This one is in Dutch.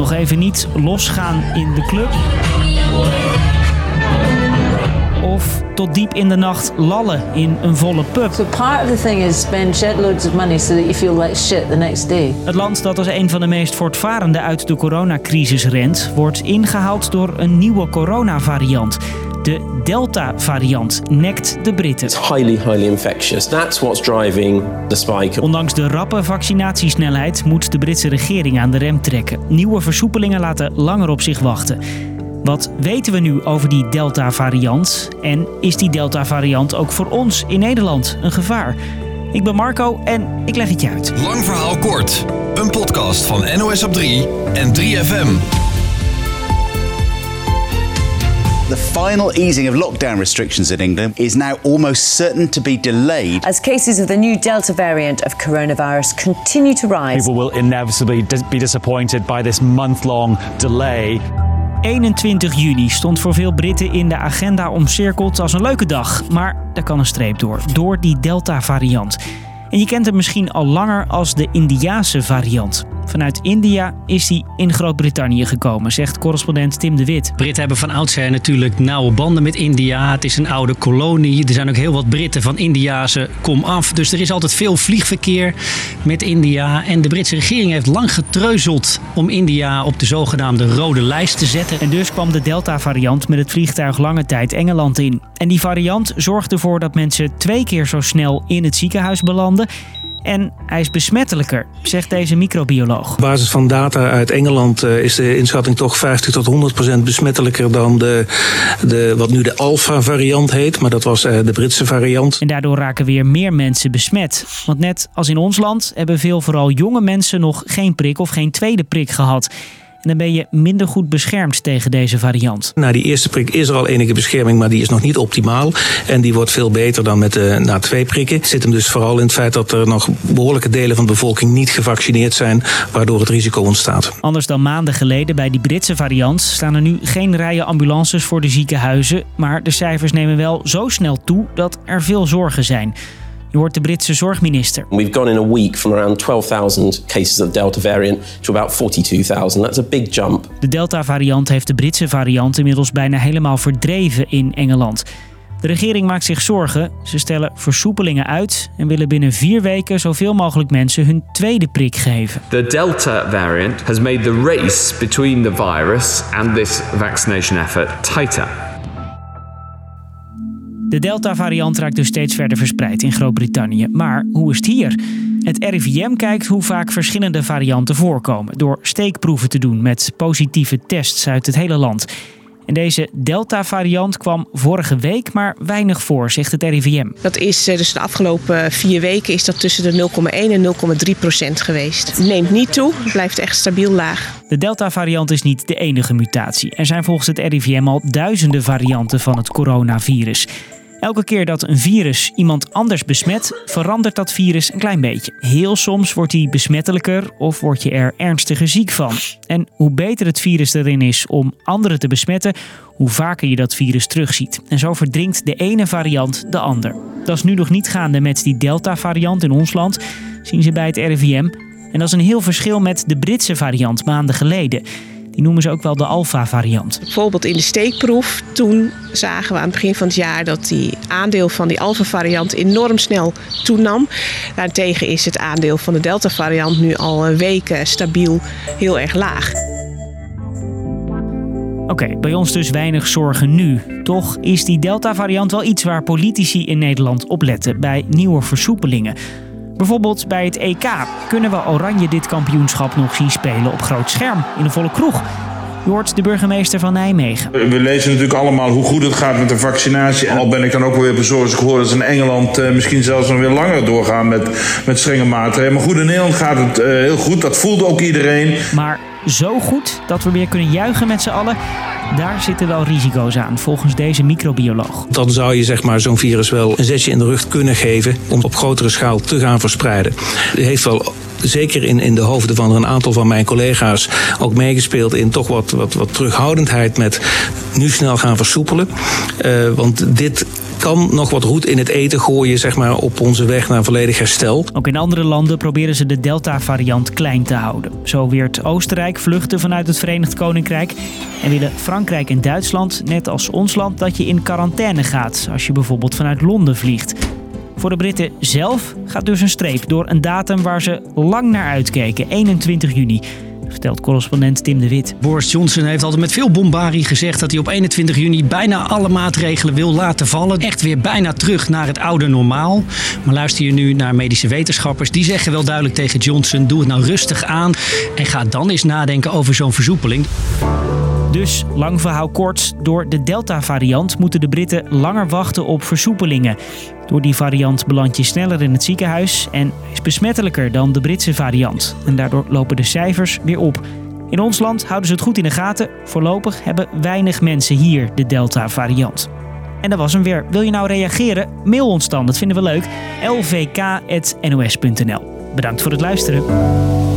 Nog even niet losgaan in de club. Of tot diep in de nacht lallen in een volle pub. So part of the thing is spend shitloads of money so that you feel like shit the next day. Het land dat als een van de meest voortvarende uit de coronacrisis rent, wordt ingehaald door een nieuwe coronavariant. De Delta-variant nekt de Britten. It's highly, highly infectious. That's what's driving the spike. Ondanks de rappe vaccinatiesnelheid moet de Britse regering aan de rem trekken. Nieuwe versoepelingen laten langer op zich wachten. Wat weten we nu over die Delta-variant? En is die Delta-variant ook voor ons in Nederland een gevaar? Ik ben Marco en ik leg het je uit. Lang verhaal kort. Een podcast van NOS op 3 en 3FM. The final easing of lockdown restrictions in England is now almost certain to be delayed. as cases of the new Delta variant of coronavirus continue to rise. People will inevitably be disappointed by this month long delay. 21 juni stond voor veel Britten in de agenda omcirkeld als een leuke dag. Maar daar kan een streep door, door die Delta-variant. En je kent hem misschien al langer als de Indiase variant. Vanuit India is die in Groot-Brittannië gekomen, zegt correspondent Tim de Wit. Britten hebben van oudsher natuurlijk nauwe banden met India. Het is een oude kolonie. Er zijn ook heel wat Britten van Indiase kom af. Dus er is altijd veel vliegverkeer met India. En de Britse regering heeft lang getreuzeld om India op de zogenaamde rode lijst te zetten. En dus kwam de Delta-variant met het vliegtuig lange tijd Engeland in. En die variant zorgt ervoor dat mensen twee keer zo snel in het ziekenhuis belanden. En hij is besmettelijker, zegt deze microbioloog. Op basis van data uit Engeland eh, is de inschatting toch 50 tot 100 procent besmettelijker dan de, de, wat nu de Alpha-variant heet. Maar dat was eh, de Britse variant. En daardoor raken weer meer mensen besmet. Want net als in ons land hebben veel vooral jonge mensen nog geen prik of geen tweede prik gehad. En dan ben je minder goed beschermd tegen deze variant. Na die eerste prik is er al enige bescherming, maar die is nog niet optimaal. En die wordt veel beter dan met de na twee prikken. Het zit hem dus vooral in het feit dat er nog behoorlijke delen van de bevolking niet gevaccineerd zijn, waardoor het risico ontstaat. Anders dan maanden geleden bij die Britse variant staan er nu geen rijen ambulances voor de ziekenhuizen. Maar de cijfers nemen wel zo snel toe dat er veel zorgen zijn. Je hoort de Britse zorgminister. We've gone in a week from around 12,000 cases of Delta variant to about 42,000. That's a big jump. De Delta-variant heeft de Britse variant inmiddels bijna helemaal verdreven in Engeland. De regering maakt zich zorgen. Ze stellen versoepelingen uit en willen binnen vier weken zoveel mogelijk mensen hun tweede prik geven. The Delta variant has made the race between the virus and this vaccination effort tighter. De Delta-variant raakt dus steeds verder verspreid in Groot-Brittannië. Maar hoe is het hier? Het RIVM kijkt hoe vaak verschillende varianten voorkomen door steekproeven te doen met positieve tests uit het hele land. En deze Delta-variant kwam vorige week maar weinig voor, zegt het RIVM. Dat is eh, dus de afgelopen vier weken is dat tussen de 0,1 en 0,3 procent geweest. Het neemt niet toe, het blijft echt stabiel laag. De Delta-variant is niet de enige mutatie. Er zijn volgens het RIVM al duizenden varianten van het coronavirus. Elke keer dat een virus iemand anders besmet, verandert dat virus een klein beetje. Heel soms wordt hij besmettelijker of word je er ernstiger ziek van. En hoe beter het virus erin is om anderen te besmetten, hoe vaker je dat virus terugziet. En zo verdringt de ene variant de ander. Dat is nu nog niet gaande met die Delta-variant in ons land, zien ze bij het RIVM. En dat is een heel verschil met de Britse variant maanden geleden. Die noemen ze ook wel de Alpha-variant. Bijvoorbeeld in de steekproef, toen zagen we aan het begin van het jaar dat die aandeel van die alpha-variant enorm snel toenam. Daarentegen is het aandeel van de delta-variant nu al eh, weken stabiel heel erg laag. Oké, bij ons dus weinig zorgen nu. Toch is die Delta-variant wel iets waar politici in Nederland op letten bij nieuwe versoepelingen. Bijvoorbeeld bij het EK kunnen we Oranje dit kampioenschap nog zien spelen op groot scherm in een volle kroeg. Je hoort de burgemeester van Nijmegen. We lezen natuurlijk allemaal hoe goed het gaat met de vaccinatie. En al ben ik dan ook weer bezorgd als ik hoor dat ze in Engeland eh, misschien zelfs nog weer langer doorgaan met, met strenge maatregelen. Maar goed, in Nederland gaat het eh, heel goed. Dat voelt ook iedereen. Maar zo goed dat we weer kunnen juichen met z'n allen, daar zitten wel risico's aan, volgens deze microbioloog. Dan zou je zeg maar, zo'n virus wel een zetje in de rug kunnen geven om op grotere schaal te gaan verspreiden. Het heeft wel zeker in, in de hoofden van een aantal van mijn collega's ook meegespeeld in toch wat, wat, wat terughoudendheid met nu snel gaan versoepelen. Uh, want dit kan nog wat roet in het eten gooien zeg maar, op onze weg naar volledig herstel. Ook in andere landen proberen ze de Delta-variant klein te houden. Zo weert Oostenrijk vluchten vanuit het Verenigd Koninkrijk. En willen Frankrijk en Duitsland, net als ons land, dat je in quarantaine gaat als je bijvoorbeeld vanuit Londen vliegt. Voor de Britten zelf gaat dus een streep door een datum waar ze lang naar uitkeken, 21 juni vertelt correspondent Tim de Wit. Boris Johnson heeft altijd met veel bombarie gezegd dat hij op 21 juni bijna alle maatregelen wil laten vallen. Echt weer bijna terug naar het oude normaal. Maar luister je nu naar medische wetenschappers, die zeggen wel duidelijk tegen Johnson: doe het nou rustig aan en ga dan eens nadenken over zo'n versoepeling. Dus, lang verhaal kort, door de Delta-variant moeten de Britten langer wachten op versoepelingen. Door die variant beland je sneller in het ziekenhuis en is besmettelijker dan de Britse variant. En daardoor lopen de cijfers weer op. In ons land houden ze het goed in de gaten. Voorlopig hebben weinig mensen hier de Delta-variant. En dat was hem weer. Wil je nou reageren? Mail ons dan, dat vinden we leuk. lvk.nos.nl Bedankt voor het luisteren.